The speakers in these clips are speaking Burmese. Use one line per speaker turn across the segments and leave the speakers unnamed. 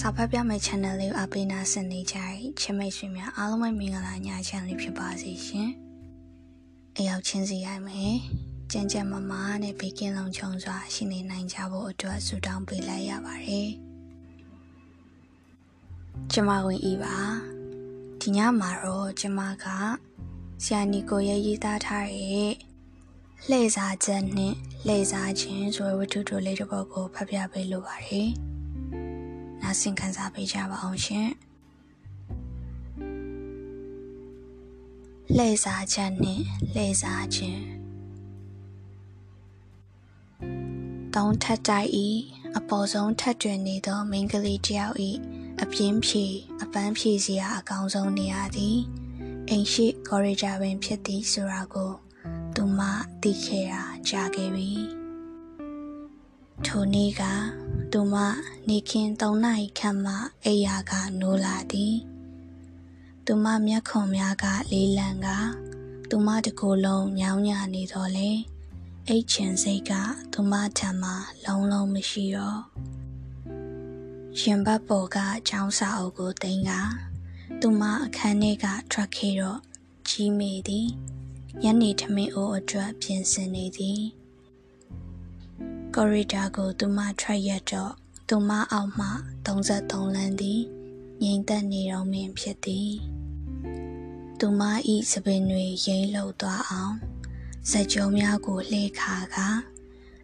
စာဖတ်ပြမယ့် channel လေးကိုအပိနာဆင်နေကြတဲ့ချစ်မိတ်ဆွေများအားလုံးပဲမင်္ဂလာညချမ်းလေးဖြစ်ပါစေရှင်။အရောက်ချင်းစီရိုက်မယ်။ကြံကြံမမနဲ့ဘေကင်းလုံးချုံစွာရှိနေနိုင်ကြဖို့အတွက်ဆုတောင်းပေးလိုက်ရပါတယ်။ကျမဝင်ဤပါ။ဒီညမှာတော့ကျမကဆရာနီကိုရဲ့ရေးသားထားတဲ့လှည့်စားချက်နဲ့လှည့်စားခြင်းဆိုတဲ့ဝတ္ထုတို့လေးတစ်ပုဒ်ကိုဖတ်ပြပေးလိုပါတယ်။ နားဆင်ခံစားပေးကြပါအောင်ရှင်လှည့်စားချက်နှင့်လှည့်စားခြင်းတောင်းထက်တိုက်ဤအပေါ်ဆုံးထက်တွင်နေသောမိန်းကလေးတယောက်ဤအပြင်းဖြေအပန်းဖြေစရာအကောင်းဆုံးနေရာသည်အိမ်ရှိကော်ရီဂျာပင်ဖြစ်သည်ဆိုတာကို သူမသိခဲ့တာကြားခဲ့ပြီ ထိုနေ့ကသူမနေခင်၃နာရီခန့်မှအိယာကနိုးလာသည်သူမမျက်ခုံများကလေးလံကသူမတကိုယ်လုံးညောင်းညနေတော့လေအိတ်ချင်စိတ်ကသူမထံမှလုံးလုံးမရှိတော့ရှင်ဘတ်ပေါ်ကចောင်းစာအုပ်ကိုတင်ကသူမအခန်းထဲကထွက်ခဲ့တော့ကြီးမိသည်ညနေထမင်းအိုးအတွက်ပြင်ဆင်နေသည် ကော်ရီဒါကို သူမထွက်ရတော့သူမအောက်မှ33လမ်းသည်ငိမ့်သက်နေတော့မင်းဖြစ်သည်သူမဤစပင်တွေရိမ့်လှုပ်သွားအောင်စကြုံများကိုလှေခါက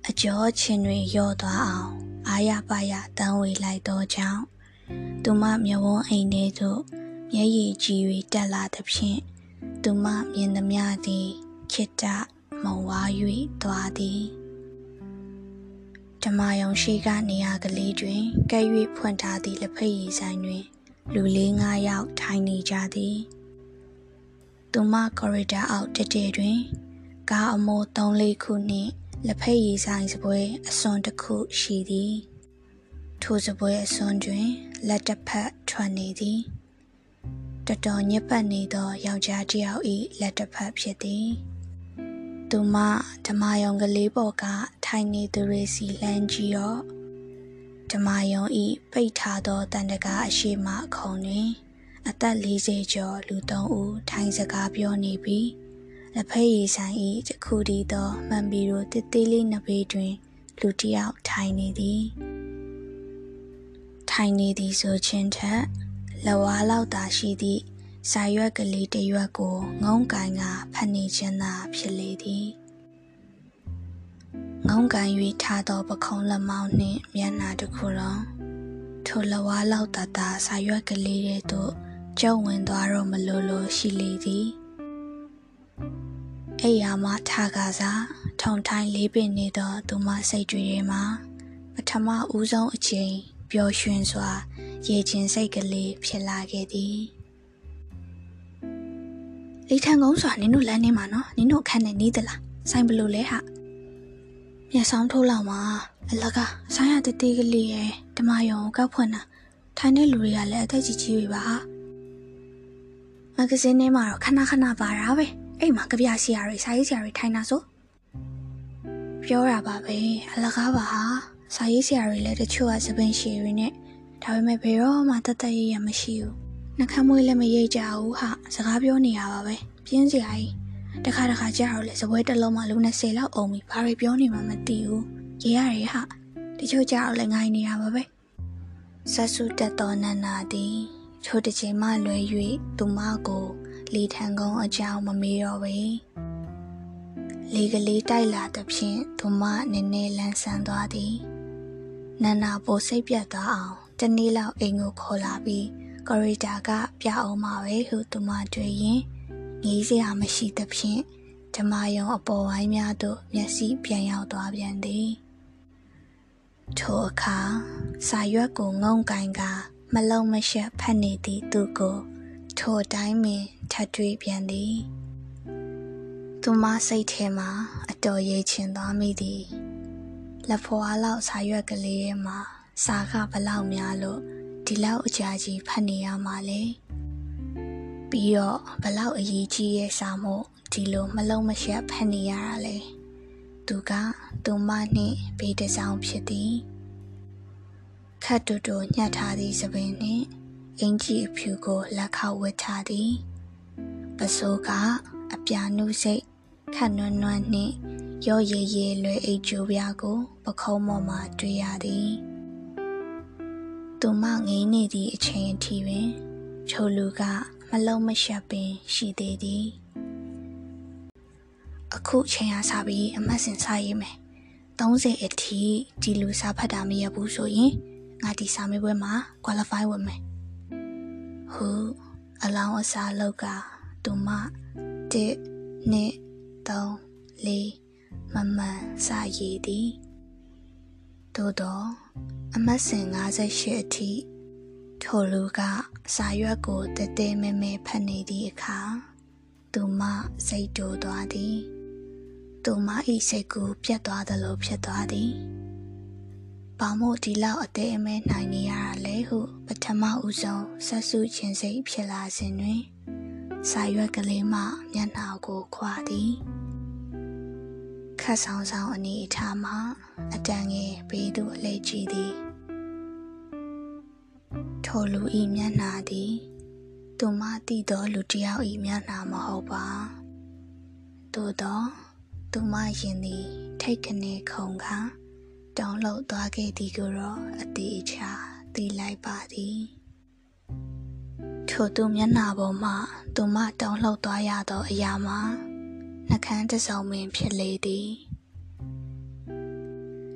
အကျော်ချင်းတွေရော့သွားအောင်အာရပါရတန်းဝေလိုက်သောကြောင့်သူမမျက်ဝန်းအိမ်ထဲသို့မျက်ရည်ကြီး၍တက်လာသဖြင့်သူမမြင်သမျှသည်ခိတ္တမုံဝါ၍သွားသည် ဓမ္မယုံရှိကနေရာကလေးတွင်ကဲ့၍ဖွင့်ထားသည့်လက်ဖက်ရည်ဆိုင်တွင် လူလေးငါးယောက်ထိုင်နေကြသည်သူမကော်ရီဒါအောက်တက်တဲ့တွင်ကားအမိုး၃လေးခုနှင့်လက်ဖက်ရည်ဆိုင်စပွဲအစွန်တစ်ခုရှိသည်ထိုစပွဲအစွန်တွင်လက်တစ်ဖက်ထွက်နေသည်တတော်ညစ်ပတ်နေသောယောက်ျားတစ်ယောက်၏လက်တစ်ဖက်ဖြစ်သည် သူမဓမ္မယုံကလေးပေါ်ကထိုင်နေသူတွေစီလှမ်းကြည့်တော့ဓမ္မယုံဤပိတ်ထားသောတန်တကာအရှိမခုံတွင် အသက်40ကျော်လူသုံးဦးထိုင်စကားပြောနေပြီးလက်ဖက်ရည်ဆိုင်ဤတခုတည်းသောမှန်ပီရိုတစ်သေးလေးနှစ်ပေတွင် လူတယောက်ထိုင်နေသည် ထိုင်နေသည်ဆိုချင်းထက်လဝါလောက်သာရှိသည့် စာရွက်ကလေးတစ်ရွက်ကိုငုံကန်ကဖတ်နေခြင်းသာဖြစ်လေသည်ငုံကန်၍ထားသောပခုံးလက်မောင်းနှင့်မျက်နှာတစ်ခုလုံးထိုလဝါလောက်တတစာရွက်ကလေးတွေသို့ကျုံဝင်သွားတော့မလို့လို့ရှိလေသည်အိယာမထားကစားထုံထိုင်းလေးပင်နေသောသူမစိတ်တွေထဲမှာပထမဦးဆုံးအချိန်ပျော်ရွှင်စွာ ရေချင်းစိတ်ကလေးဖြစ်လာခဲ့သည် လေထန်ကုန်းစွာနင်တို့လမ်းနေမှာနော်နင်တို့အခန်းနဲ့နေသလားဆိုင်ဘလို့လဲဟာမျက်စောင်းထိုးလောက်မှာအလကဆိုင်ရတတိကလေးရဲ့ဓမ္မယုံကောက်ဖွင့်တာထိုင်တဲ့လူတွေကလည်းအသက်ကြီးကြီးပဲပါမဂဇင်းထဲမှာတော့ခဏခဏပါတာပဲအဲ့မှာကြပြဆရာတွေစာရေးဆရာတွေထိုင်တာဆိုပြောတာပါပဲအလကားပါဟာစာရေးဆရာတွေလည်းတချို့ကသပင်ရှည်တွေနဲ့ဒါပေမဲ့ဘယ်တော့မှတသက်ရရမရှိဘူး နှခမ်းမွေးလည်းမရိတ်ကြဘူးဟာစကားပြောနေရပါပဲပြင်းစရာကြီးတခါတခါကြာတော့လေစပွဲတစ်လုံးမှလူ20လောက်အုံပြီးဘာတွေပြောနေမှမသိဘူးရေရရဟာတချို့ကြာတော့လေငိုင်းနေရပါပဲဆက်စုတက်တော်နန္နာသည်ထိုတစ်ချိန်မှလွယ်၍သူမကိုလီထန်ကုန်းအကြောင်းမမေးတော့ပေလေကလေးတိုက်လာသဖြင့်သူမနည်းနည်းလန်းဆန်းသွားသည်နန္နာပိုစိတ်ပြတ်သွားအောင်တနေ့လောက်အိမ်ကိုခေါ်လာပြီး ကော်ရီတာကပြအောင်မှာပဲဟုသူမတွေ့ရင်ငေးစရာမရှိသဖြင့်ဓမ္မယုံအပေါ်ဝိုင်းများသို့မျက်စိပြန်ရောက်သွားပြန်သည်ထိုအခါစာရွက်ကိုငုံကင်ကမလုံးမရှက်ဖတ်နေသည့်သူကိုထိုအတိုင်းပင်ထပ်တွေ့ပြန်သည်သူမစိတ်ထဲမှာအတော်ရိတ်ချင်သွားမိသည်လက်ဖွာလောက်စာရွက်ကလေးထဲမှာစာကဘလောက်များလို့ ဒီလောက်အကြာကြီးဖတ်နေရမှာလဲပြီးတော့ဘလောက်အရေးကြီးရဲ့စာမို့ဒီလိုမလုံးမရှက်ဖတ်နေရတာလဲသူကသူမနှင့်ဘေးတစောင်းဖြစ်သည်ခတ်တူတူညှက်ထားသည့်သပင်နှင့်အင်ကြီးအဖြူကိုလက်ခောက်ဝတ်ထားသည်ပစိုးကအပြာနုစိတ်ခတ်နွမ်းနွမ်းနှင့်ရော့ရည်ရည်လွယ်အိတ်ကျိုးပြားကိုပခုံးပေါ်မှတွေ့ရသည် သူမငိမ့်နေသည့်အချိန်အထိပင်ချိုလူက မလုံးမရှက်ပင် ရှိသေးသည်အခုချိန်ရစားပြီးအမတ်စင်စားရေးမယ်30အထိဒီလူစားဖတ်တာမရဘူးဆိုရင်ငါဒီစာမေးပွဲမှာ qualify ဝင်မယ်ဟုအလောင်းအစားလောက်ကသူမ1 2 3 4မမှန်စာရည်သည်သို့တော့ အမတ်စင်58အထိထိုလူကစာရွက်ကိုတဲတဲမဲမဲဖတ်နေသည့်အခါသူမစိတ်တိုးသွားသည်သူမ၏စိတ်ကူပြတ်သွားသလိုဖြစ်သွားသည်ဘာမို့ဒီလောက်အသေးအမဲနိုင်နေရတာလဲဟုပထမဦးဆုံးဆက်စုခြင်းစိတ်ဖြစ်လာစဉ်တွင်စာရွက်ကလေးမှမျက်နှာကိုခွာသည် ခတ်ဆောင်ဆောင်အနေအထားမှအတန်ငယ်ဘေးသို့အလဲကြည့်သည်ထိုလူဤမျက်နှာသည် သူမသိသောလူတစ်ယောက်ဤမျက်နှာမဟုတ်ပါသို့သောသူမရင်သည် ထိတ်ခနဲခုံကတောင်းလောက်သွားခဲ့သည်ကိုတော့အသေးချာသိလိုက်ပါသည်ထိုသူမျက်နှာပေါ်မှသူမတောင်းလောက်သွားရသောအရာမှာ နှကန်းတစုံပင်ဖြစ်လေသည်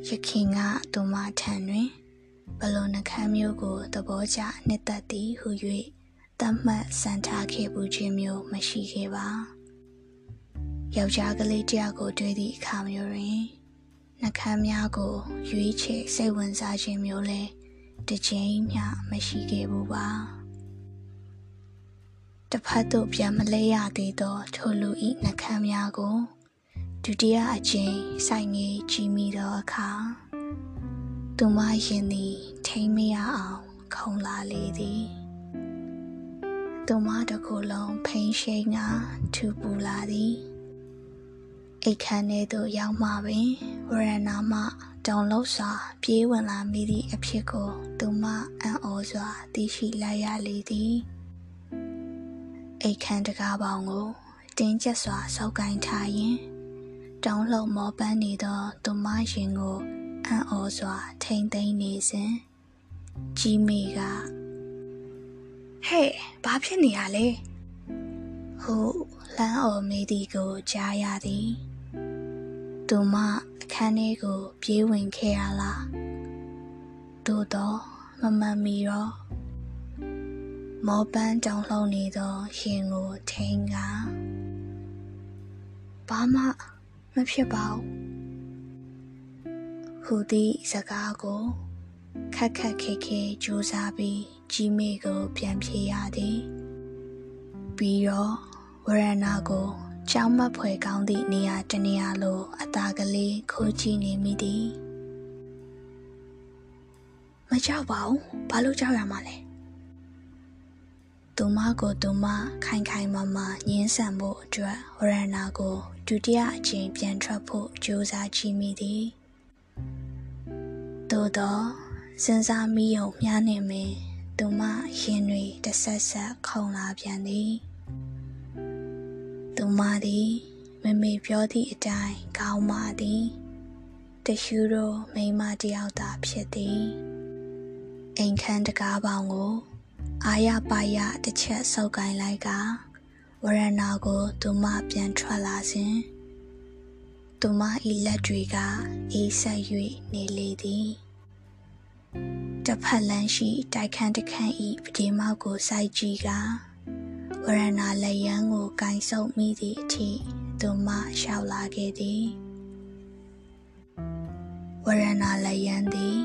ရခင်ကသူမထံတွင်ဘလုံနှကန်းမျိုးကိုသဘောကျနှစ်သက်သည်ဟု၍တတ်မှတ်စံထားခဲ့မှုခြင်းမျိုးမရှိခဲ့ပါယောက်ျားကလေးတယောက်ကိုတွေ့သည့်အခါမျိုးတွင်နှကန်းများကိုရွေးချယ်စိတ်ဝင်စားခြင်းမျိုးလည်းတစ်ချိန်မျှမရှိခဲ့ဘူးပါ တစ်ဖက်သို့ပြန်မလဲရသေးသောထိုလူဤနှကန်းများကိုဒုတိယအကြိမ်ဆိုင်ငယ်ကြည့်မိသောအခါသူမရင်သည်ထိမ့်မရအောင်ခုံလာလေသည်သူမတကူလုံးဖိန်ရှိန်ကထူပူလာသည်အိတ်ခမ်းထဲသို့ရောက်မှပင်ဝရဏမှတောင်လောက်စွာပြေးဝင်လာမိသည့်အဖြစ်ကိုသူမအံ့ဩစွာသိရှိလိုက်ရလေသည် အိတ်ခမ်းတကားပေါင်ကိုတင်းကျပ်စွာစောက်ကင်ထားရင် တောင်းလှုပ်မောပန်းနေသောသူမရင်ကိုအံ့ဩစွာထိမ့်သိမ့်နေစဉ်ကြီးမေကဟဲ့ဘာဖြစ်နေရလဲဟုလမ်းအော်မေးသည်ကိုကြားရသည်သူမအခန်းထဲကိုပြေးဝင်ခဲ့ရလားသို့တော့မမှန်မီတော့ မောပန်းတောင်လှုံနေသောရှင်ကိုထိန်ကဘာမှမဖြစ်ပါဘူးဟူသည့်စကားကိုခက်ခက်ခဲခဲကြိုးစားပြီးကြီးမေကို ပြန်ဖြေရသည်ပြီးတော့ဝရဏကိုကြောင်းမဖွယ်ကောင်းသည့်နေရာတနေရာလိုအသာကလေးခိုးကြည့်နေမိသည်မကြောက်ပါဘူးဘာလို့ကြောက်ရမှာလဲ သူမကိုသူမခိုင်ခိုင်မာမာညင်းဆန်ဖို့အတွက်ဝရဏကိုဒုတိယအကြိမ်ပြန်ထွက်ဖို့ကြိုးစားကြည့်မိသည်သို့တော့စဉ်းစားမိယုံမြားနေမင်းသူမရင်တွေတဆက်ဆက်ခုန်လာပြန်သည်သူမသည်မမေပြောသည့်အတိုင်းကောင်းပါသည်တရှူသောမိမတယောက်သာဖြစ်သည်အိမ်ခန်းတကားပေါင်ကို အာရပါရတစ်ချက်ဆုပ်ကိုင်းလိုက်ကဝရဏကို သူမပြန်ထွက်လာစဉ်သူမ၏လက်တွေကအေးဆက်၍နေလေသည်တစ်ဖက်လမ်းရှိတိုက်ခန်းတစ်ခန်းဤပဒီမောက်ကိုစိုက်ကြည့်ကဝရဏလက်ရန်ကိုကင်ဆုပ်မိသည့်အထိသူမလျှောက်လာခဲ့သည်ဝရဏလက်ရန်သည်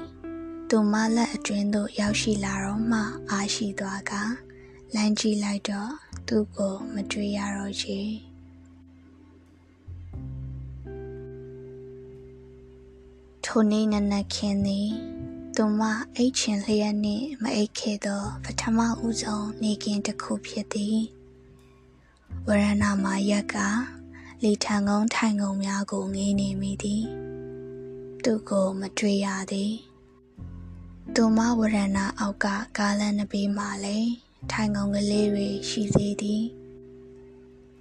သူမလက်အတွင်းသို့ရောက်ရှိလာတော့မှအားရှိသွားကလမ်းကြည့်လိုက်တော့သူ့ကိုမတွေ့ရတော့ချေထိုနေ့နနက်ခင်းသည်သူမအိတ်ချင်လျက်နှင့်မအိတ်ခဲ့သော ပထမဦးဆုံးနေကင်းတစ်ခုဖြစ်သည်ဝရဏမှာရက်ကလေထံကုန်းထိုင်ကုန်းများကိုငေးနေမိသည် သူကိုမတွေ့ရသည် သူမဝရဏအောက်ကကားလန်နဘေးမှာလဲထိုင်ကုန်ကလေးတွေရှိသေးသည်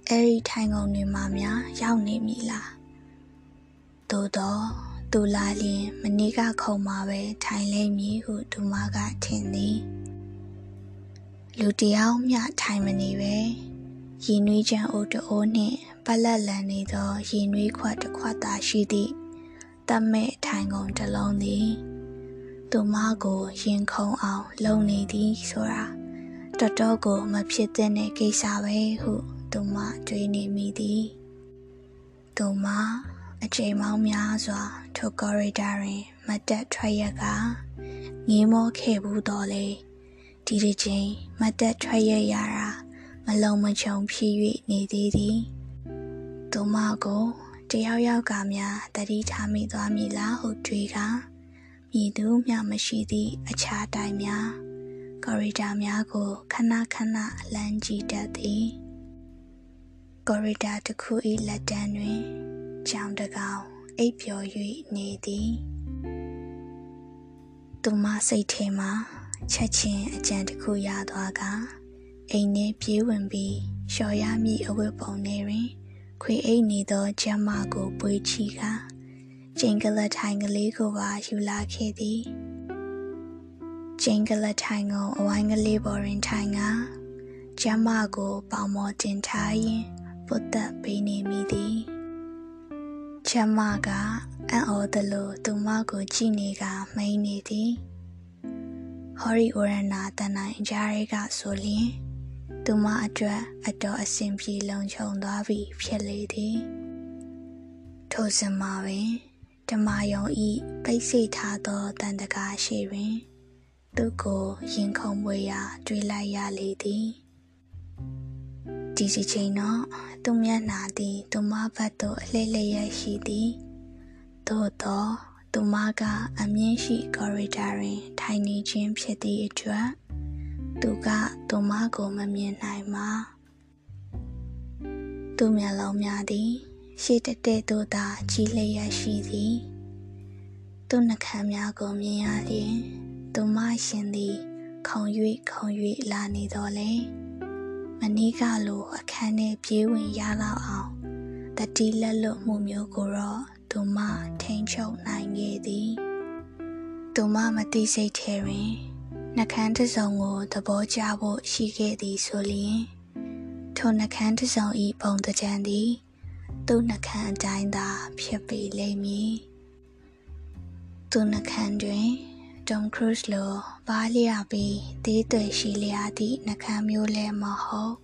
အဲ့ဒီထိုင်ကုန်တွေမှာများရောက်နေပြီလားသို့တော့သူလာလျင်မနေ့ကခုံမှာပဲထိုင်လိမ့်မည်ဟုသူမကထင်သည်လူတယောက်မျှထိုင်မနေပဲရင်နွေးချမ်းအိုးတအိုးနှင့်ပလက်လန်နေသောရင်နွေးခွက်တစ်ခွက်သာရှိသည့်တမဲ့ထိုင်ကုန်တစ်လုံးသည် သူမကိုရင်ခုန်အောင် လုံနေသည်ဆိုတာတော်တော်ကိုမဖြစ်တဲ့ကိစ္စပဲဟုသူမတွေးနေမိသည်သူမအချိန်မောင်းများစွာထိုကော်ရီဒါတွင် မတက်ထွက်ရကငေးမောခဲ့ဘူးတော်လေဒီတစ်ချိန်မတက်ထွက်ရရတာမလုံမချုံဖြစ်၍နေသေးသည်သူမကိုတယောက်ယောက်ကများတတိထားမိသွားမည်လားဟုတွေးက မြည်သူမျှမရှိသည့်အခြားတိုင်များကော်ရီဒါများကိုခဏခဏလမ်းကြည့်တတ်သည်ကော်ရီဒါတစ်ခု၏လက်တန်းတွင်ကြောင်တကောင်အိပ်ပျော်၍နေသည်သူမစိတ်ထဲမှာချက်ချင်းအကြံတစ်ခုရသွားကအိမ်ထဲပြေးဝင်ပြီးလျှော်ရမည့်အဝတ်ပုံထဲတွင်ခွေအိတ်နေသောကျမကိုပွေးချီက ကျင်းကလထိုင်ကလေးကိုပါယူလာခဲ့သည်ကျင်းကလထိုင်ကိုအဝိုင်းကလေးပေါ်တွင်ထိုင်ကကျမကိုပေါမော်တင်ထားရင်ပုတ်သက်ပေးနေမိသည်ကျမကအံ့ဩသလိုသူမကိုကြည့်နေကမိန်နေသည်ဟော်ရီအိုရနာတန်နိုင်ကြားရဲကဆိုလျင်သူမအတွက်အတော်အဆင်ပြေလုံခြုံသွားပြီဖြစ်လေသည်ထိုစမှာပင် ဓမ္မယုံဤပိတ်ဆိတ်ထားသောတန်တကာရှိတွင် သူကိုရင်ခုန်ပွေရာတွေးလိုက်ရလေသည်ဒီစီချိန်တော့သူမျက်နာသည်သူမဘက်သို့အလှည့်လျက်ရှိသည်သို့တော့သူမကအမြင့်ရှိကော်ရီဒါတွင် ထိုင်နေခြင်းဖြစ်သည့်အတွက်သူကသူမကိုမမြင်နိုင်ပါသူမျက်လုံးများသည် ရှေ့တက်တဲ့သို့သာကြီးလျက်ရှိသည်သူနှခမ်းများကိုမြင်ရလျင်သူမရှင်သည်ခုံ၍ခုံ၍လာနေတော်လဲမနီးကလိုအခန်းထဲပြေးဝင်ရလောက်အောင်တတိလက်လွတ်မှုမျိုးကိုတော့သူမထိန်ချုပ်နိုင်ခဲ့သည်သူမမသိစိတ်ထဲတွင်နှကန်းတစ်စုံကိုသဘောကျဖို့ရှိခဲ့သည်ဆိုလျင်ထိုနှကန်းတစ်စုံဤပုံတကြံသည် သူ့နှကန်းအတိုင်းသာဖြစ်ပေလိမ့်မည်သူနှကန်းတွင်ဒွန်ခရုစ်လိုပါလျာပြီးသေးသွေရှိလျာသည့်နှကန်းမျိုးလည်းမဟုတ်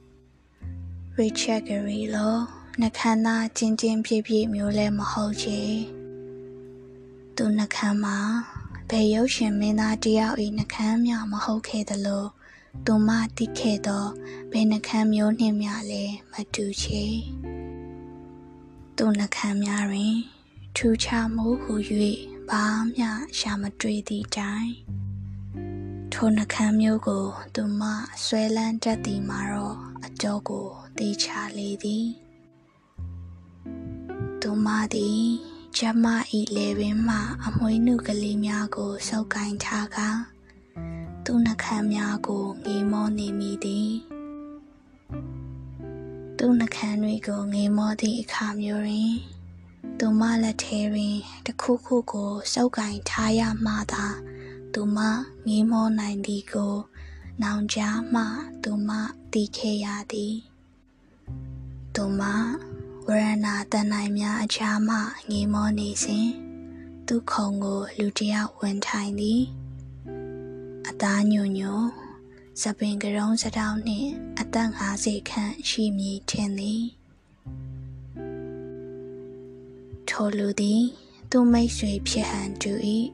ရစ်ချက်ဂရီလိုနှကန်းသားကျင်းကျင်းပြည့်ပြည့်မျိုးလည်းမဟုတ်ချေသူနှကန်းမှာဘယ်ရုပ်ရှင်မင်းသားတယောက်၏နှကမ်းမြမဟုတ်ခဲ့သလိုသူမတိခဲ့သောဘယ်နှကမ်းမျိုးနှင့်မျှလည်းမတူချေ သူနှကမ်းများတွင်ထူးခြားမှုဟု၍ဘာမျှရှာမတွေ့သည့်တိုင်ထိုနှကမ်းမျိုးကို သူမဆွဲလန်းတတ်သည်မှာတော့အကျော်ကိုတေချာလေသည်သူမသည်ကျမဤလေပင်မှ အမွှေးနုကလေးများကိုစုပ်ကင်ထားကသူ့နှခမ်းများကိုငေးမောနေမိသည် သူ့နှခမ်းတွေကိုငေးမောသည့်အခါမျိုးတွင်သူမလက်ထဲတွင်တခုခုကိုစုပ်ကင်ထားရမှသာသူမငေးမောနိုင်သည်ကိုနောင်ကြားမှသူမသိခဲ့ရသည်သူမဝရဏတန်နိုင်များအချားမှငေမောနေစဉ်သူခုံကို လူတယောက်ဝင်ထိုင်သည်အသားညွညွ စပင်ကရုံးစတောင်းနှင့်အသက်50ခန့်ရှိမည်ထင်သည်ထိုလူသည် သူမိတ်ဆွေဖြစ်ဟန်တူ၏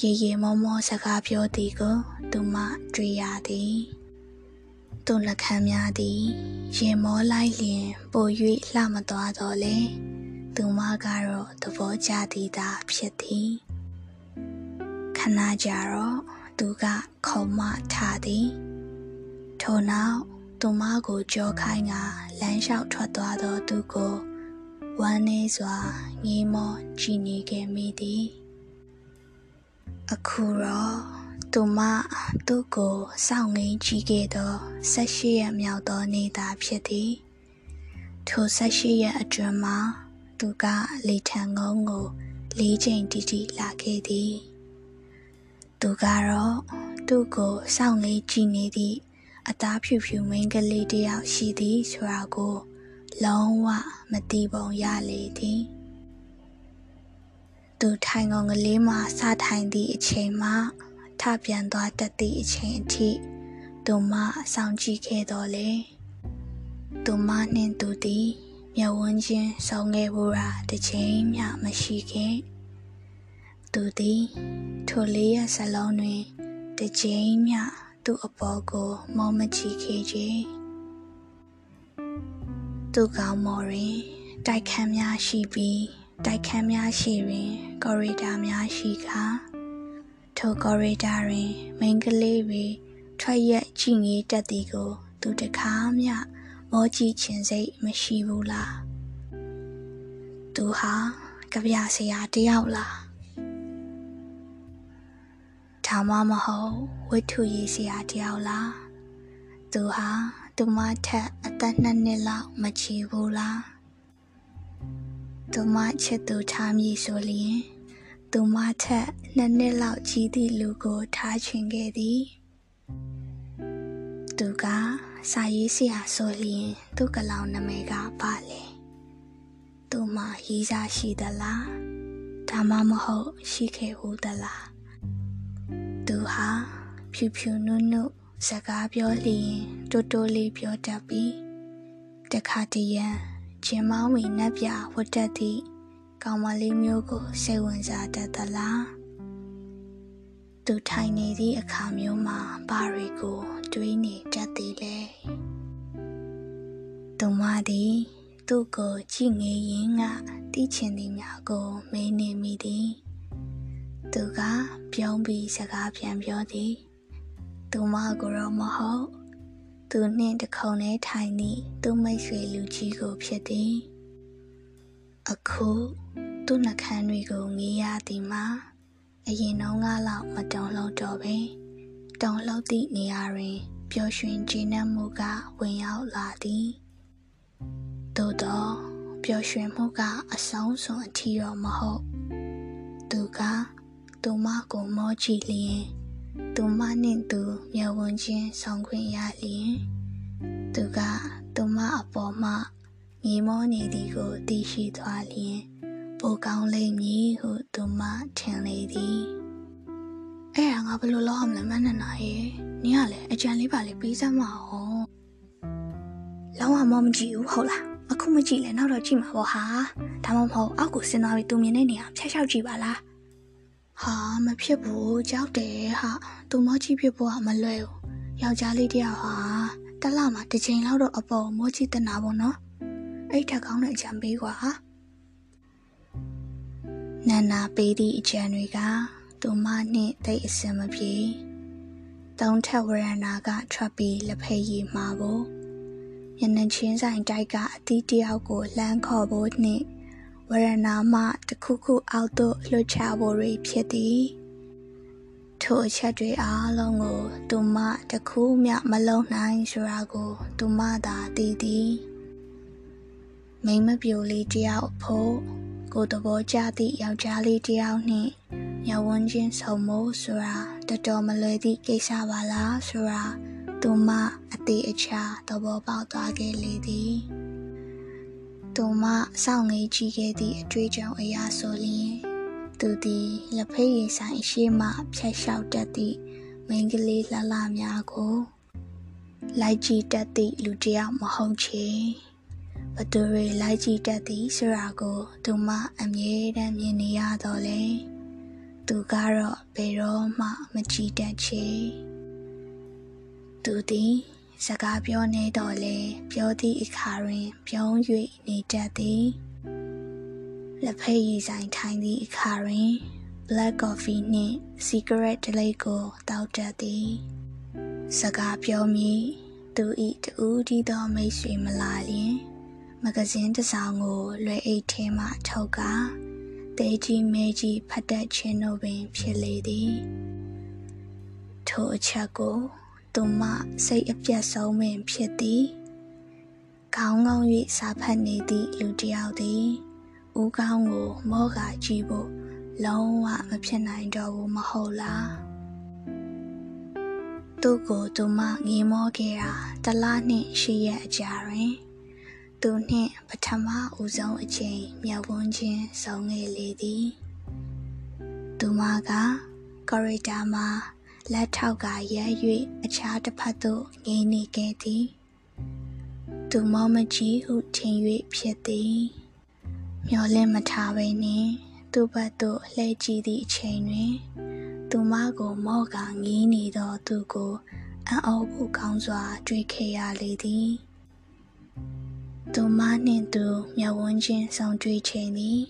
ရေရေမောမောစကားပြောသည်ကို သူမတွေ့ရသည်သူလက်ခံများသည်ရင်မောလိုက်လျင်ပို၍လှမသွားတော့လေသူမကတော့သဘောကျသည်သာဖြစ်သည်ခဏကြာတော့ သူကခုံမထားသည်ထို့နောက်သူမကိုကြောခိုင်းကလမ်းလျှောက်ထွက်သွားသောသူကိုဝမ်းနည်းစွာငေးမောကြည်နေခဲ့မိသည်အခုတော့သူမသူ့ကိုစောင့်ငင်းကြည့်ခဲ့သောဆက်ရှိရမြောက်သောနေသာဖြစ်သည်ထိုဆက်ရှိရအတွင်မှာသူကလေထံငုံကိုလေးချိန်တိတိလာခဲ့သည် သူကတော့သူ့ကိုစောင့်ငင်းကြည့်နေသည့်အသားဖြူဖြူမိန်းကလေးတစ်ယောက်ရှိသည်ဆိုတာကို လုံးဝမသိပုံရလေသည်သူထိုင်ကုန်ကလေးမှာစထိုင်သည့်အချိန်မှာထပြန်သွားတတ်သည့်အချိန်အထိသူမဆောင်ကြည့်ခဲ့တော်လေသူမနှင့်သူသည်မျက်ဝန်းချင်းဆောင်ခဲ့ဘူးရာတစ်ချိန်မျှမရှိခဲ့ သူသည်ထိုလေးရစလုံးတွင်တစ်ချိန်မျှသူ့အပေါ်ကိုမောမချီခဲ့ခြင်းသူကောင်းမော်တွင်တိုက်ခန်းများရှိပြီးတိုက်ခန်းများရှိတွင်ကော်ရီဒါများရှိကာထိုကော်ရီဒါတွင်မိန်းကလေးတွေထွက်ရက်ကြည့်ငေးတတ်သည်ကို သူတကားမျှမောကြည့်ခြင်းစိတ်မရှိဘူးလားသူဟာကြပြဆရာတယောက်လား ဒါမှမဟုတ်ဝိထုရေးဆရာတယောက်လားသူဟာသူမထက်အသက်နှစ်နှစ်လောက်မချီဘူးလားသူမချစ်သူထားမည်ဆိုလျင်သူမထက်နှစ်နှစ်လောက်ကြီးသည့်လူကိုထားချင်ခဲ့သည်သူကစာရေးဆရာဆိုလျင်သူ့ကလောင်နာမည်ကပါလေသူမရေးစားရှိသလားဒါမှမဟုတ်ရှိခဲ့ဘူးသလား သူဟာဖြူဖြူနုနုစကားပြောလျင်တိုးတိုးလေးပြောတတ်ပြီးတခါတရံကျင်မောင်းဝီနက်ပြဝတ်တတ်သည့်ကောင်မလေးမျိုးကိုစိတ်ဝင်စားတတ်သလားသူထိုင်နေသည့်အခါမျိုးမှာဘာတွေကိုတွေးနေတတ်သည်လဲသူမသည်သူ့ကိုကြည့်ငေးရင်းကတီးချင်သည်များကိုမေးနေမိသည် သူကပြုံးပြီးစကားပြန်ပြောသည်သူမကိုတော့မဟုတ်သူနှင့်တခုံနဲ့ထိုင်သည့်သူမိတ်ဆွေလူကြီးကိုဖြစ်သည်အခုသူ့နှကန်းတွေကိုငေးရသည်မှာအရင်နှောင်းကားလောက်မတုံလုံးတော့ပဲတုံလောက်သည့်နေရာတွင်ပျော်ရွှင်ကျေနပ်မှုကဝင်ရောက်လာသည်သို့တော့ပျော်ရွှင်မှုကအဆုံးစွန်အထီတော့မဟုတ်သူက သူမကိုမောကြည့်လျင်သူမနှင့်သူမျက်ဝန်းချင်းဆောင်ခွင့်ရလျင်သူကသူမအပေါ်မှငေမောနေသည်ကိုသိရှိသွားလျင်ပိုကောင်းလိမ့်မည်ဟုသူမထင်လေသည်အဲ့ဒါငါဘယ်လိုလုပ်အောင်လဲမနနာရဲ့နင်ကလည်းအကြံလေးပါလေးပြီးစမ်းမအောင်လောင်းဝမမကြည့်ဘူးဟုတ်လားအခုမကြည့်လဲနောက်တော့ကြည့်မှာပေါ့ဟာဒါမှမဟုတ်အောက်ကိုဆင်းသွားပြီးသူမြင်တဲ့နေရာဖျက်လျှောက်ကြည့်ပါလား ဟာမဖြစ်ဘူးကြောက်တယ်ဟာသူမကြီးဖြစ်ဖို့ကမလွယ်ဘူးယောက်ျားလေးတယောက်ဟာတလမှာတစ်ချိန်လောက်တော့အပေါ်မောကြီးတနာပေါ့နော်အဲ့ထက်ကောင်းတဲ့အကြံပေးကွာဟာနန္နာပေးသည့်အကြံတွေကသူမနှင့်တိတ်အစင်မပြေသုံးထက်ဝရဏာကထွက်ပြီးလက်ဖက်ရည်မှာဖို့ညနေချင်းဆိုင်တိုက်ကအတီးတယောက်ကိုလှမ်းခေါ်ဖို့နှင့် ဝရဏာမှတခုခုအောက်သို့လွှတ်ချဖို့တွေဖြစ်သည်ထိုအချက်တွေအားလုံးကို သူမတခုမျှမလုံးနိုင်ဆိုတာကို သူမသာသိသည်မိမပြိုလေးတယောက်ဖို့ကိုသဘောကျသည့်ယောက်ျားလေးတယောက်နှင့်ညဝန်းချင်းဆုံမို့ဆိုတာတတော်မလွယ်သည့်ကိစ္စပါလားဆိုတာသူမအသေးအချာသဘောပေါက်သွားခဲ့လေသည် သူမစောင့်ငေးကြည့်ခဲ့သည့်အတွေ့အကြုံအရာဆိုလျင်သူသည်လက်ဖေးရည်ဆိုင်ရှိမှဖြတ်လျှောက်တတ်သည့်မိန်းကလေးလှလှများကိုလိုက်ကြည့်တတ်သည့်လူတစ်ယောက်မဟုတ်ချေဘသူတွေလိုက်ကြည့်တတ်သည်ဆိုတာကိုသူမအမြဲတမ်းမြင်နေရတော့လေသူကတော့ဘယ်တော့မှမကြည့်တတ်ချေသူသည် စကားပြောနေတော့လေပြောသည့်အခါတွင် ပြုံး၍နေတတ်သည်လက်ဖက်ရည်ဆိုင်ထိုင်သည့်အခါတွင် black coffee နှင့် cigarette တလိပ်ကိုတောက်တတ်သည်စကားပြောမည်သူဤတူဒီသောမိတ်ဆွေမလာလျင်မဂဇင်းတစ်စောင်ကိုလွယ်အိတ်ထဲမှထုတ်ကားတဲကြီးမဲကြီးဖတ်တတ်ခြင်းတို့ပင် ဖြစ်လေသည်ထိုအချက်ကို သူမစိတ်အပြတ်ဆုံးပင်ဖြစ်သည်ခေါင်းကောင်း၍စာဖတ်နေသည့်လူတစ်ယောက်သည်ဦးကောင်းကို မောကကြည့်ဖို့လုံးဝမဖြစ်နိုင်တော့ဘူးမဟုတ်လားသူ့ကိုသူမငေးမောခဲ့တာတလားနှင့်ရှိရဲ့အကြာတွင်သူနှင့်ပထမဦးဆုံးအချိန်မြောက်ဝန်းချင်းဆောင်ခဲ့လေသည်သူမကကော်ရီတာမှာ လက်ထောက်ကရဲ၍အခြားတစ်ဖက်သို့ငေးနေခဲ့သည်သူမောမကြီးဟုထင်၍ဖြစ်သည်မျောလင့်မထားဘဲနှင့်သူ့ဘက်သို့လှည့်ကြည့်သည့်အချိန်တွင် သူမကိုမော့ကငီးနေသောသူကိုအံ့ဩဖို့ကောင်းစွာ တွေ့ခဲ့ရလေသည်သူမနှင့်သူမျက်ဝန်းချင်းဆောင်တွေ့ချိန်သည်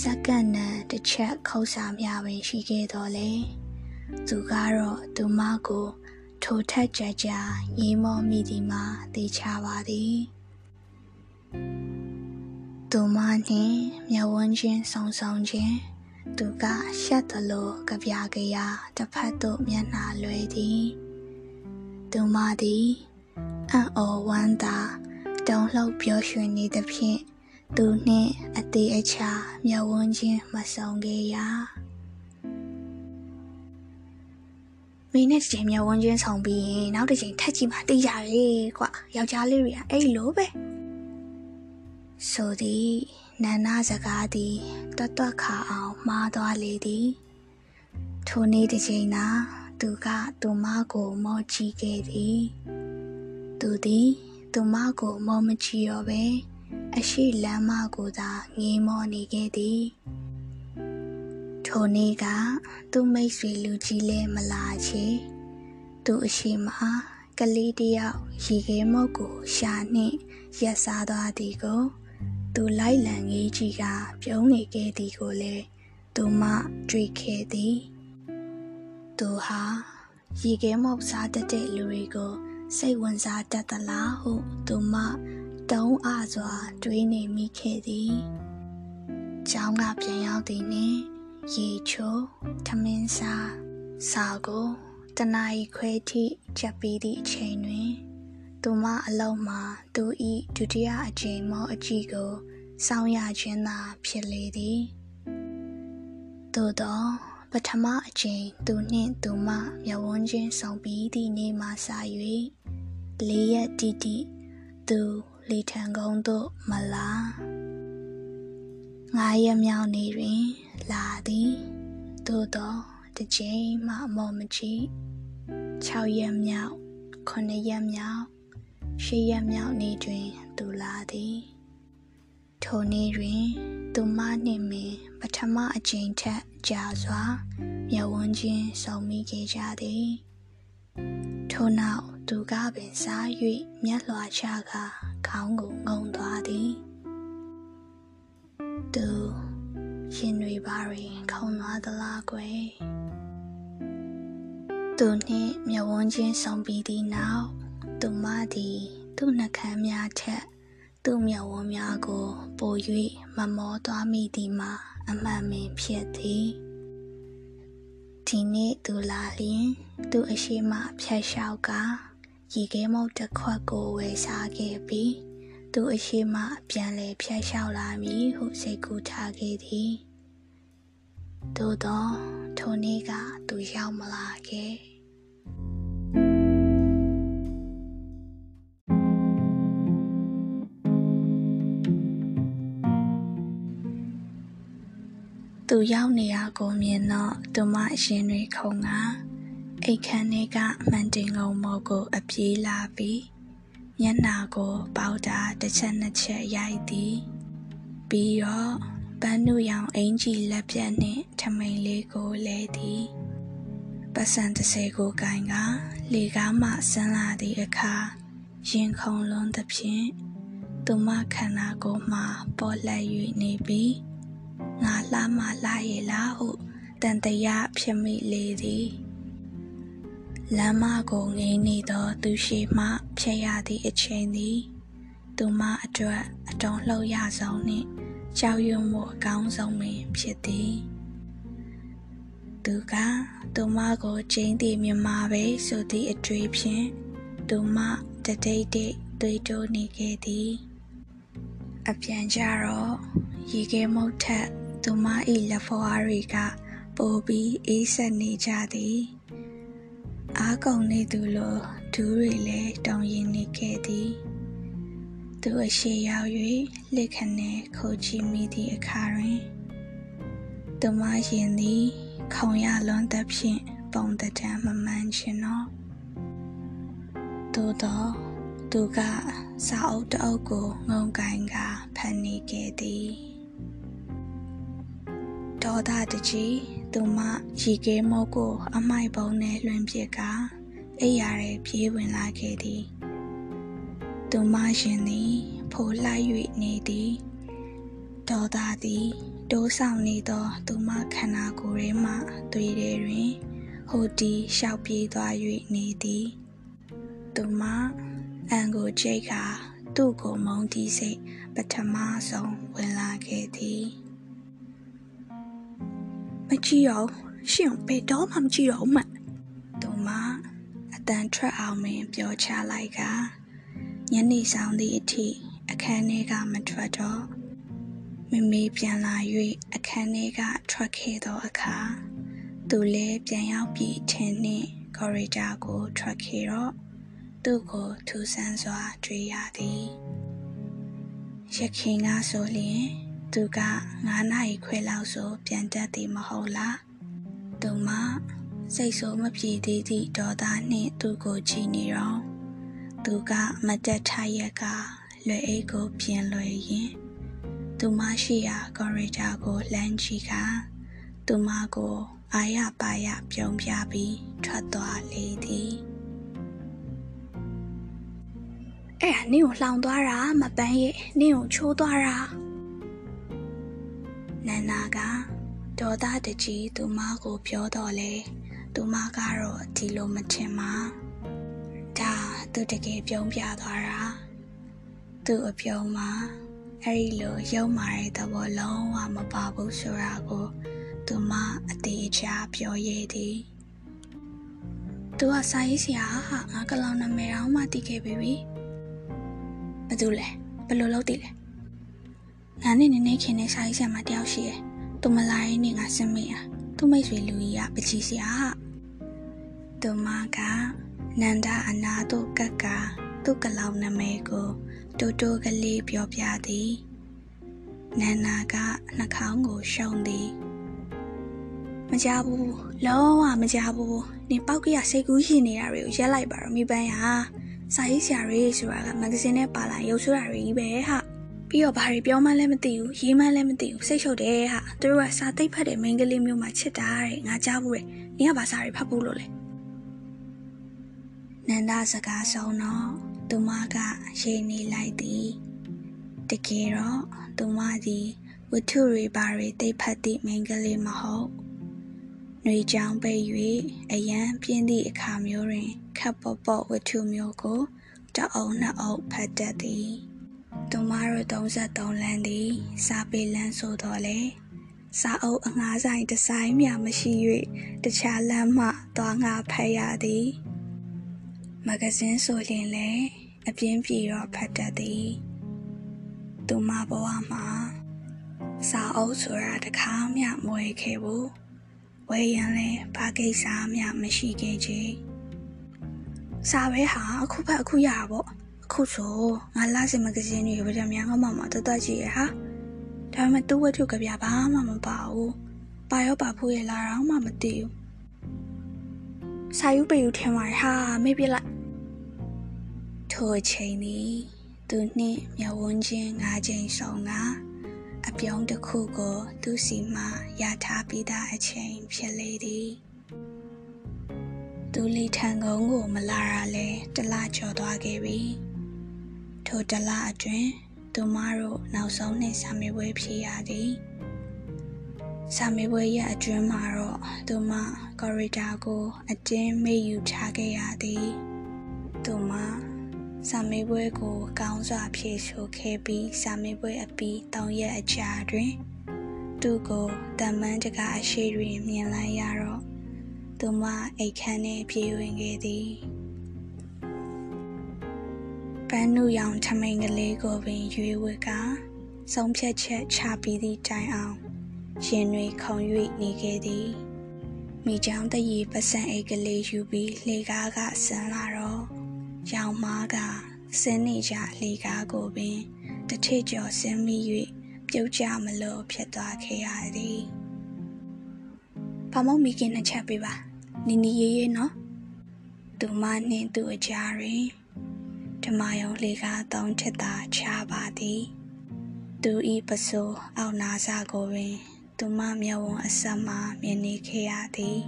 စက္ကန့်နဲ့တစ်ချက်ခုတ်စာများပင်ရှိခဲ့တော်လေ သူကတော့သူမကိုထိုထက်ကြကြရေးမောမိသည်မှာသိချပါသည်သူမနှင့်မျက်ဝန်းချင်းဆောင်ဆောင်ခြင်းသူကရှက်သလိုကြပြကြရာတစ်ဖက်သို့မျက်နှာလွှဲသည်သူမသည်အံ့ဩဝမ်းသာတုံ့လှုပ်ပျော်ရွှင်နေသဖြင့်သူနှင့်အသေးအချာမျက်ဝန်းချင်းမဆောင်ခဲ့ရာ မင်းနဲ့တစ်ချိန်မျက်ဝန်းချင်းဆောင်ပြီးရင်နောက်တစ်ချိန်ထက်ကြည့်မှသိကြရေကွာယောက်ျားလေးတွေကအဲ့လိုပဲဆိုသည်နန္နာစကားသည်တွတ်တွတ်ခါအောင်မှားသွားလေသည်ထိုနေ့တစ်ချိန်သာသူကသူမကိုမော်ချီခဲ့သည်သူသည်သူမကိုမော်မချီရောပဲအရှိလမ်းမကိုသာငေးမောနေခဲ့သည် ထိုနေ့ကသူ့မိတ်ဆွေလူကြီးလဲမလာချေသူအရှိမကလေးတယောက်ရေခဲမုတ်ကိုရှာနှင့်ရက်စားသွားသည်ကို သူလိုက်လံငေးကြီးကပြုံးနေခဲ့သည်ကိုလည်းသူမတွေ့ခဲ့သည်သူဟာရေခဲမုတ်စားတတ်တဲ့လူတွေကိုစိတ်ဝင်စားတတ်သလားဟုသူမတုံးအားစွာတွေးနေမိခဲ့သည်။ကျောင်းကပြန်ရောက်သည်နှင့် ရေချိုးထမင်းစားစာကိုတနာရီခွဲထိချက်ပြီးသည့်အချိန်တွင်သူမအလုံးမှာသူ၏ဒုတိယအကြိမ်မောအကြည့်ကိုစောင်းရခြင်းသာဖြစ်လေသည်သို့သောပထမအကြိမ်သူနှင့်သူမမျက်ဝန်းချင်းဆောင်ပြီးသည့်နေ့မှစ၍လေးရက်တိတိသူလီထံကုန်းသို့မလာငါးရက်မြောက်နေ့တွင် လာသည်သို့သောတစ်ချိန်မှမော်မချီ6ရက်မြောက်9ရက်မြောက်10ရက်မြောက်နေ့တွင်သူလာသည်ထိုနေ့တွင်သူမနှင့်မင်းပထမအကြိမ်ထက်ကြာစွာမျက်ဝန်းချင်းဆုံမိခဲ့ကြသည်ထို့နောက်သူကပင်စား၍မျက်လွှာချကခေါင်းကိုငုံသွားသည်သူ ရှင်တွေပါရင်ခုံသွားသလားကွယ်သူနှင့်မျက်ဝန်းချင်းဆုံပြီးသည့်နောက်သူမသည် သူ့နှကမ်းများထက် သူ့မျက်ဝန်းများကို ပို၍မမောသွားမိသည်မှာအမှန်ပင်ဖြစ်သည်ဒီနေ့သူလာလျင် သူအရှိမဖြတ်လျှောက်ကရေခဲမုတ်တစ်ခွက်ကိုဝယ်စားခဲ့ပြီး သူအရှိမပြန်လဲဖြတ်လျှောက်လာမည်ဟုစိတ်ကူးထားခဲ့သည်သို့သောထိုနေ့ကသူရောက်မလာခဲ့သူရောက်နေရကိုမြင်တော့သူမအရှင်တွေခုံကအိတ်ခမ်းထဲကမှန်တင်ကုန်မော်ကိုအပြေးလာပြီး မျက်နာကို ပေါတာတစ်ချက်နှစ်ချက်ရိုက်သည်ပြီးတော့ပန်းနုရောင်အင်ကြီးလက်ပြတ်နှင့်ထမိန်လေးကိုလဲသည်ပတ်စံ30ကိုကင်ကလေကားမှဆန်းလာသည့်အခါရင်ခုန်လွန်းသဖြင့်သူမခန္ဓာကိုယ်မှပေါ်လက်၍နေပြီးငါလှမလှရဲ့လားဟုတန်တရာဖြစ်မိလေသည် လမ်းမကိုငေးနေသော သူရှိမှဖြတ်ရသည့်အချိန်သည် သူမအတွက်အတုံးလှုပ်ရဆုံးနှင့်ကြောက်ရွံ့မှုအကောင်းဆုံးပင်ဖြစ်သည်သူကသူမကိုကျင်းတည်မြမာပဲဆိုသည့်အတွေ့ဖြင့်သူမတတိတ်တိတ်သွေးတိုးနေခဲ့သည်အပြန်ကြတော့ရေခဲမုတ်ထက်သူမ၏လက်ဖွားတွေကပိုပြီးအေးဆက်နေကြသည် အားကုန်နေသူလိုဒူးတွေလည်းတောင်းရင်နေခဲ့သည်သူအရှိရောက်၍လက်ခနဲ့ခုတ်ချီမိသည့်အခါတွင်သူမရင်သည် ခုံရလွန်သဖြင့်ပုံတံမမှန်ခြင်းတော့သို့တော့သူကစာအုပ်တအုပ်ကိုငုံကင်ကဖန်နေခဲ့သည် ဒေါသတကြီးသူမရီခဲမောကို အမိုက်ပုံနဲ့လွှင့်ပစ်ကအိယာရဲပြေးဝင်လာခဲ့သည်သူမရှင်သည်ဖိုးလိုက်၍နေသည်ဒေါသသည်တိုးဆောင်နေသောသူမခန္ဓာကိုယ်ထဲမှသွေးထဲတွင်ဟိုတီလျှောက်ပြေးသွား၍နေသည်သူမအန်ကိုကြိတ်ကသူ့ကိုမုန်းတီးစိတ်ပထမဆုံးဝင်လာခဲ့သည် မကြည့်ရောရှင်ဘယ်တော့မှမကြည့်ရောမှသူမအတန်ထွက်အောင်မင်းပြောချလိုက်ကညနေဆောင်သည့်အထိအခန်းထဲကမထွက်တော့မမေပြန်လာ၍အခန်းထဲကထွက်ခဲ့သောအခါသူလည်းပြန်ရောက်ပြီးထင်းနှင့်ကော်ရီဒါကိုထွက်ခဲ့တော့သူ့ကိုထူဆန်းစွာတွေ့ရသည်ရခင်ကဆိုလျင် သူက9နာရီခွဲလောက်ဆိုပြန်တက်သည်မဟုတ်လားသူမစိတ်ဆိုးမပြေသေးသည့်ဒေါသနှင့်သူ့ကိုကြည့်နေတော့သူကမတက်ထရက်ကလွယ်အိတ်ကိုပြင်လွယ်ရင်သူမရှိရာကော်ရီဒါကိုလှမ်းကြည့်ကသူမကိုအာရပါရပြုံးပြပြီးထွက်သွားလေသည်အဲ့ဒါနင့်ကိုလှောင်သွားတာမပန်းရဲ့နင့်ကိုချိုးသွားတာ နန္နာကဒေါသတကြီးသူမကိုပြောတော့လေသူမကတော့ဒီလိုမထင်ပါဒါသူတကယ်ပြုံးပြသွားတာသူအပြုံးမှာအဲ့ဒီလိုရုံမာတဲ့သဘောလုံးဝမပါဘူးဆိုတာကိုသူမအသေးချာပြောရည်သည်သူကစာရေးဆရာဟာငါကလောင်နာမည်အောင်မှတည်ခဲ့ပြီပြီဘယ်သူလဲဘယ်လိုလုပ်တည်လဲ ငါနဲ့နည်းနည်းခင်နဲ့စာရေးဆရာမတယောက်ရှိရဲ့သူမလာရင်နေငါစင်မေးอ่ะသူမိတ်ဆွေလူကြီးကပချီဆရာဟာသူမကနန္ဒအနာတို့ကက်ကသူ့ကလောင်နာမည်ကိုတိုးတိုးကလေးပြောပြသည်နန္နာကနှာခေါင်းကိုရှုံသည်မကြဘူးလုံးဝမကြဘူးနေပောက်ကရစိတ်ကူးရှိနေတာတွေကိုရက်လိုက်ပါတော့မိပန်းရစာရေးဆရာတွေဆိုတာကမဂ္ဂဇင်းနဲ့ပါလာရုပ်ဆိုးတာတွေကြီးပဲဟာ ပြီးတော့ဘာတွေပြောမှလည်းမသိဘူးရေးမှလည်းမသိဘူးစိတ်ရှုပ်တယ်ဟာသူတို့ကစာသိပ်ဖတ်တဲ့မိန်းကလေးမျိုးမှချစ်တာတဲ့ငါကြားဘူးတဲ့နင်ကဘာစာတွေဖတ်ဘူးလို့လဲနန္ဒစကားဆုံးတော့သူမကရေးနေလိုက်သည်တကယ်တော့သူမသည်ဝတ္ထုတွေဘာတွေသိပ်ဖတ်သည့်မိန်းကလေးမဟုတ်နှွေချောင်းပိတ်၍အယံပြင်းသည့်အခါမျိုးတွင်ခပ်ပေါ့ပေါ့ဝတ္ထုမျိုးကိုတအုံနှစ်အုပ်ဖတ်တတ်သည် သူမတို့33လမ်းသည်စာပေလမ်းဆိုတော့လေစာအုပ်အငှားဆိုင်ဒီဇိုင်းမြမရှိ၍တခြားလမ်းမှသွားငါဖတ်ရသည်မဂဇင်းဆိုရင်လည်းအပြင်းပြေတော့ဖတ်တတ်သည်သူမဘဝမှာစာအုပ်ဆိုတာတခါမှမဝယ်ခဲ့ဘူးဝယ်ရန်လဲဘာကိစ္စမှမရှိခဲ့ချေစာပဲဟာအခုဖတ်အခုရတာပေါ့ အခုဆိုငါလာစင်မဂဇင်းတွေဗကြများငေါ့မမှာတသက်ကြည့်ရဟာဒါပေမဲ့သူ့ဝတ္ထုကပြဘာမှမပါဘူးပါရောပါဖို့ရလာတော့မှမသိဘူးစာယူပေယူထင်ပါဟာမေ့ပြလိုက်ထိုအချိန်นี้သူနှင့်မျက်ဝန်းချင်းငါးချိန်ဆောင်ကအပြုံးတစ်ခုကို သူစီမှရထားပြီးသားအချိန်ဖြစ်လေသည်သူလီထံကုန်းကိုမလာရလဲတလကျော်သွားခဲ့ပြီ ထိုတလအတွင်းသူမတို့နောက်ဆုံးနှစ်ဆာမေပွဲဖြေရသည်ဆာမေပွဲရဲ့အတွင်းမှာတော့သူမကော်ရီဒါကို အတင်းမေ့ယူချခဲ့ရသည်သူမစာမေးပွဲကိုကောင်းစွာဖြေဆိုခဲ့ပြီးစာမေးပွဲအပြီး၃ရက်အကြာတွင် သူ့ကိုတမန်တကာအရှိတွင်မြင်လိုက်ရတော့သူမအိတ်ခမ်းနှင့်ပြေးဝင်ခဲ့သည်ပ န်းနုရောင်ထမိန်ကလေးကိုပင်ရွေးဝတ်ကဆုံးဖြတ်ချက်ချပြီးသည့်တိုင်အောင်ရင်တွေခုန်၍နေခဲ့သည်မိချောင်းတရီပစံအိတ်ကလေးယူပြီးလေကားကဆင်းလာတော့ရောင်မားကဆင်းနေကြလေကားကိုပင်တစ်ထစ်ကျော်ဆင်းမိ၍ပြုတ်ကြမလို့ဖြစ်သွားခဲ့ရသည်။ဘာမို့မိခင်နှစ်ချက်ပေးပါနီနီရေးရေးနော်။သူမနှင့်သူ့အကြားတွင် ဓမ္မယုံလေကားသုံးထစ်သာချပါသည်။သူဤပစိုးအောက်နာစာကိုပင် သူမမျက်ဝန်းအဆက်မှမြင်နေခဲ့ရသည်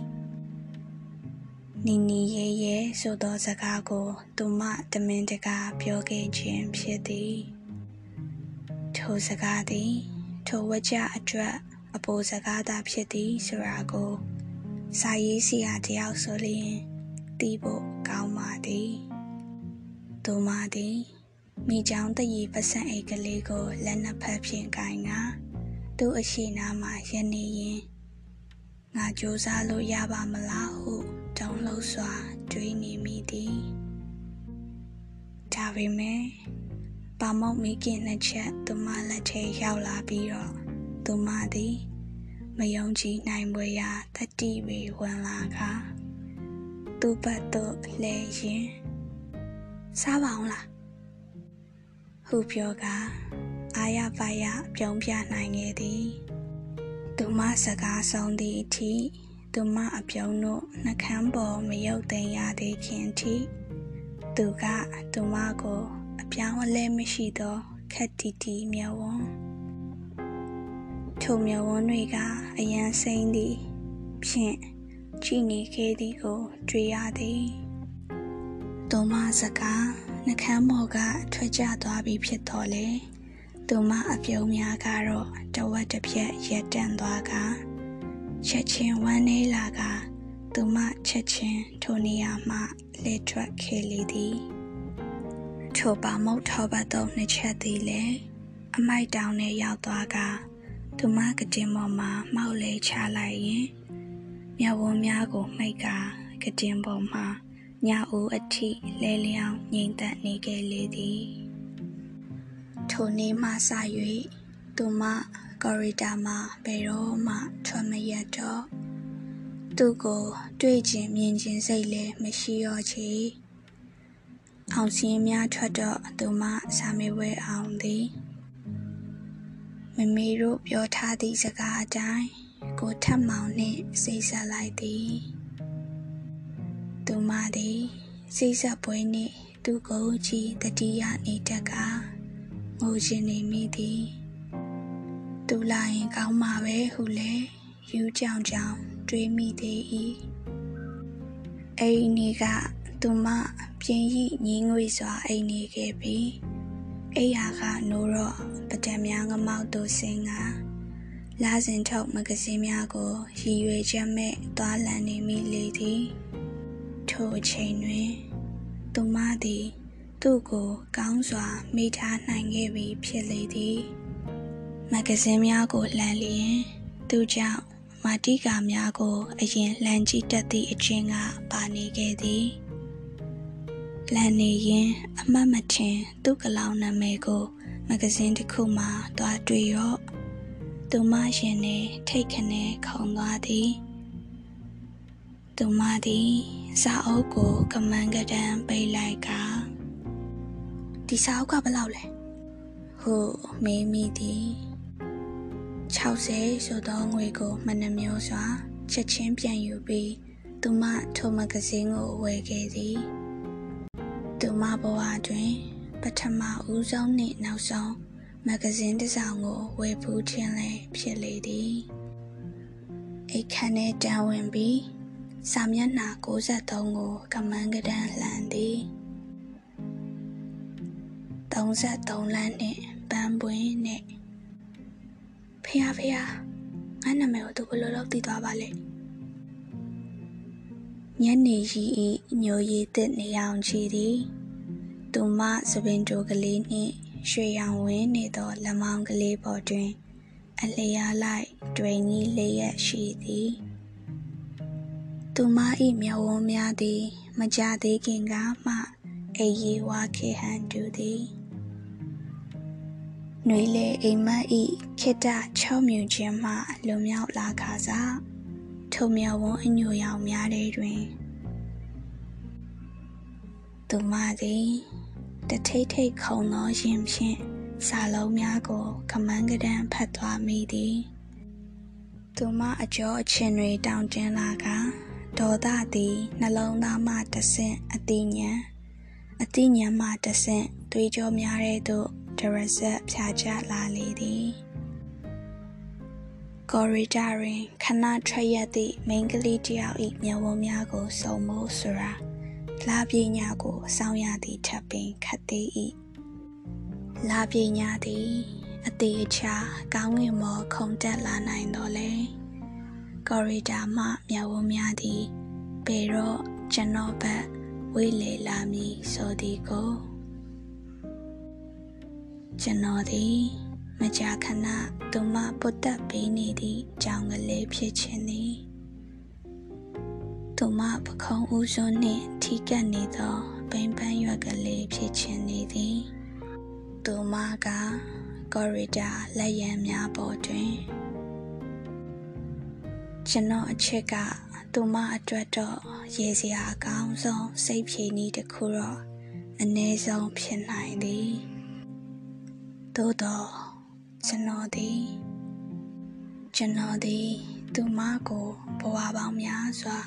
နီနီရဲရဲဆိုသောစကားကို သူမတမင်တကာပြောခဲ့ခြင်းဖြစ်သည်ထိုစကားသည် ထိုဝကြအတွက်အပိုစကားသာဖြစ်သည်ဆိုတာကိုစာရေးဆရာတယောက်ဆိုလျင်သိဖို့ကောင်းပါသည် သူမသည်မိချောင်းတရီပစံအိတ်ကလေးကိုလက်နှစ်ဖက်ဖြင့်ကိုင်ကသူ့အရှိနာမှာရနေရင်ငါကြိုးစားလို့ရပါမလားဟုတုံးလို့စွာတွေးနေမိသည်ဒါပေမဲ့ပါမောက်မိခင်နှစ်ချက်သူမလက်ထဲရောက်လာပြီးတော့သူမသည်မယုံကြည်နိုင်ပွဲရာတတိဝေဝင်လာကသူ့ဘက်သို့လဲရင် စားပါအောင်လားဟုပြောကအာရပါရပြုံးပြနိုင်ခဲ့သည်သူမစကားဆုံးသည့်အထိသူမအပြုံးတို့နှကန်းပေါ်မယုတ်သိမ်းရသေးခင်ထိသူကသူမကိုအပြောင်းအလဲမရှိသောခက်တီတီမျက်ဝန်းထိုမျက်ဝန်းတွေကအရန်စိမ့်သည်ဖြင့်ကြည်နေခဲ့သည်ကို တွေ့ရသည် သူမစကားနှကန်းပေါ်ကထွက်ကျသွားပြီဖြစ်တော်လေသူမအပြုံးများကတော့တဝက်တစ်ပြက်ရက်တန့်သွားကချက်ချင်းဝမ်းနေလာကသူမချက်ချင်းထိုနေရာမှလှည့်ထွက်ခဲ့လေသည်ထိုပါမုတ်ထောပတ်သုံးနှစ်ချက်သည်လည်းအမိုက်တောင်နဲ့ရောက်သွားကသူမကတင်ပေါ်မှာမှောက်လဲချလိုက်ရင်မြဝန်းများကိုမှိတ်ကကတင်ပေါ်မှာ ညအိုးအထိလဲလျောင်းငိမ့်သက်နေခဲ့လေသည်ထိုနေ့မှစ၍သူမကော်ရီတာမှာဘယ်တော့မှထွက်မရတော့သူ့ကိုတွေ့ခြင်းမြင်ခြင်းစိတ်လည်းမရှိတော့ချေအောင်စင်းများထွက်တော့သူမစာမေးပွဲအောင်သည်မမေတို့ပြောထားသည့်စကားအတိုင်းကိုထပ်မောင်နှင့်စိတ်ဆက်လိုက်သည် သူမသည်စိတ်ဆက်ပွဲနှင့်သူ့ကိုကြည့်တတိယနေတက်ကငိုချင်နေမိသည်သူလာရင်ကောင်းမှာပဲဟုလဲယူကြောင်ကြောင်တွေးမိသေး၏အိမ်နီကသူမပြင်းရိညင်းငွေစွာအိမ်နေခဲ့ပြီးအိယာကနိုးတော့ပဒံများငမောက်တို့စင်ကလာစဉ်ထုတ်မဂဇင်းများကိုရည်ရွယ်ချက်မဲ့သွားလည်နေမိလေသည် ထိုအချိန်တွင် သူမသည် သူ့ကို ကောင်းစွာမိထားနိုင်ခဲ့ပြီဖြစ်လေသည် မဂဇင်းများကိုလှမ်းလျင် သူကြောင့်မာတိကာများကို အရင်လှမ်းကြည့်တတ်သည့်အချင်းကပါနေခဲ့သည်လမ်းနေရင်အမတ်မထင်သူ့ကလောင်နာမည်ကို မဂဇင်းတစ်ခုမှတွားတွေ့ရော့သူမရှင်နဲ့ထိတ်ခနဲ့ခုံသွားသည်သူမသည် စာအုပ်ကိုကမန်းကတန်းပိတ်လိုက်ကဒီစာအုပ်ကဘယ်လောက်လဲဟုမေးမိသည်60ဆိုသောငွေကိုမနှမျိုးစွာချက်ချင်းပြန်ယူပြီးသူမထိုမဂဇင်းကိုဝယ်ခဲ့သည်သူမဘဝတွင် ပထမဦးဆုံးနှင့်နောက်ဆုံးမဂဇင်းတစ်စောင်ကိုဝယ်ဖူးခြင်းလည်းဖြစ်လေသည်အိတ်ခမ်းနဲ့တန်းဝင်ပြီး စာမျက်နှာ63ကိုကမန်းကဒန်းလှန်သည်33လမ်းနဲ့ပန်းပွင့်နဲ့ဖះဖះငါနာမည်ကိုသူဘယ်လိုလုပ်သိသွားပါလဲညနေရီဤညိုရည်တဲ့နေအောင်ချီသည်သူမသပင်တိုကလေးနှင့်ရွှေရောင်ဝင်းနေသောလက်မောင်းကလေးပေါ်တွင် အလျားလိုက်တွင်ကြီးလေးရက်ရှိသည် သူမ၏မျက်ဝန်းများသည် မကြသေးခင်ကမှအေရီဝါခေဟန်တူသည်နှွေလေအိမ်မက်ဤခိတချောမြူခြင်းမှလွန်မြောက်လာခါစားထုံမြဝန်းအညိုရောင်များတဲ့တွင်သူမသည်တထိတ်ထိတ်ခုံသောရင်ဖြင့်စာလုံးများကိုကမန်းကဒန်းဖတ်သွားမိသည်သူမအကျော်အချင်းတွေတောင်တင်းလာက ဒေါသသည်နှလုံးသားမှတဆင့်အတိညာအတိညာမှတဆင့်သွေးကြောများတဲ့သို့ဒရဇက်ဖြာချလာလေသည်ကော်ရီဒါတွင်ခဏထွက်ရသည့်မိန်းကလေးတယောက်၏မျက်ဝန်းများကိုစုံမိုးဆိုရာလာပြေညာကိုစောင်းရသည့်ထပ်ပင်ခတ်သေး၏လာပြေညာသည်အသေးအချာကောင်းငင်မော်ခုန်တက်လာနိုင်တော့လေ ကော်ရီဒါမှမျက်ဝန်းများသည်ပေတော့ကျွန်တော်ဘက်ဝေးလေလာမည်ဆိုသည်ကိုကျွန်တော်သည်မကြာခဏသူမပုတ်တက်ပေးနေသည့်ကြောင်ကလေးဖြစ်ခြင်းသည်သူမပခုံးဦးစွန်းနှင့်ထိကပ်နေသောပိန်ပန်းရွက်ကလေးဖြစ်ခြင်းနေသည်သူမကကော်ရီဒါလက်ရံများပေါ်တွင် ကျွန်တော်အချက်ကသူမအတွက်တော့ရေစရာအကောင်းဆုံးစိတ်ဖြေနည်းတစ်ခုတော့အနည်းဆုံးဖြစ်နိုင်သည်သို့တော့ကျွန်တော်သည်ကျွန်တော်သည်သူမကိုဘဝပေါင်းများစွာ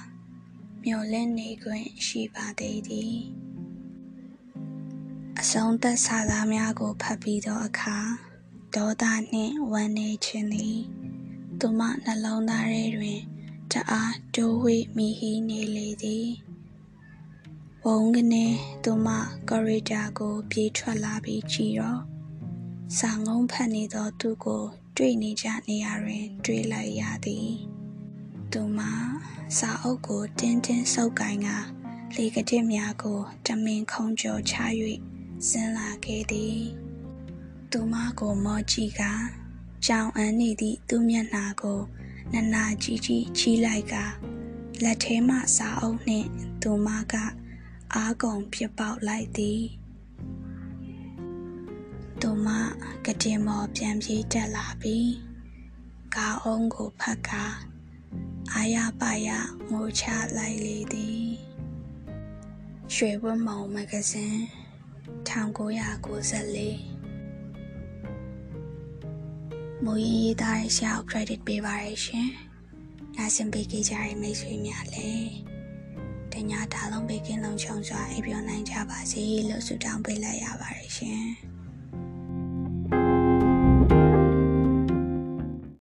မျော်လင့်နေခွင့်ရှိပါသေးသည်အဆုံးသက်စာသားများကိုဖတ်ပြီးသောအခါဒေါသနှင့်ဝမ်းနည်းခြင်းသည် သူမနှလုံးသားထဲတွင်တအားတိုးဝေးမိဟီးနေလေသည်ဘုံကနေသူမကော်ရီဒါကို ပြေးထွက်လာပြီးကြည်တော့စာငုံဖတ်နေသောသူကို တွေ့နေကြနေရာတွင် တွေ့လိုက်ရသည် သူမစာအုပ်ကိုတင်းတင်းဆုပ်ကင်ကလေကတိများကိုတမင်ခုံကျော်ချ၍ဆင်းလာခဲ့သည် သူမကိုမောကြည့်က ကြောင်အန်းနေသည့်သူမျက်နှာကိုနနာကြီးကြီးချီးလိုက်ကလက်ထဲမှစာအုပ်နှင့်သူမကအားကုန်ပြပေါက်လိုက်သည်သူမကတင်မော်ပြန်ပြေးတက်လာပြီးကားအုံးကိုဖတ်ကာအာရပါရငိုချလိုက်လေသည်ရွှေဝတ်မောင်မဂဇင်း1994 မူရင်းရေးသားတဲ့ဆရာကို credit ပေးပါရရှင်။နားဆင်ပေးကြတဲ့မိတ်ဆွေများလည်းတညာဒါလုံးပေးကင်းလုံးချုံစွာအိပ်ပျော်နိုင်ကြပါစေလို့ဆုတောင်းပေးလိုက်ရပါတယ်ရှင်။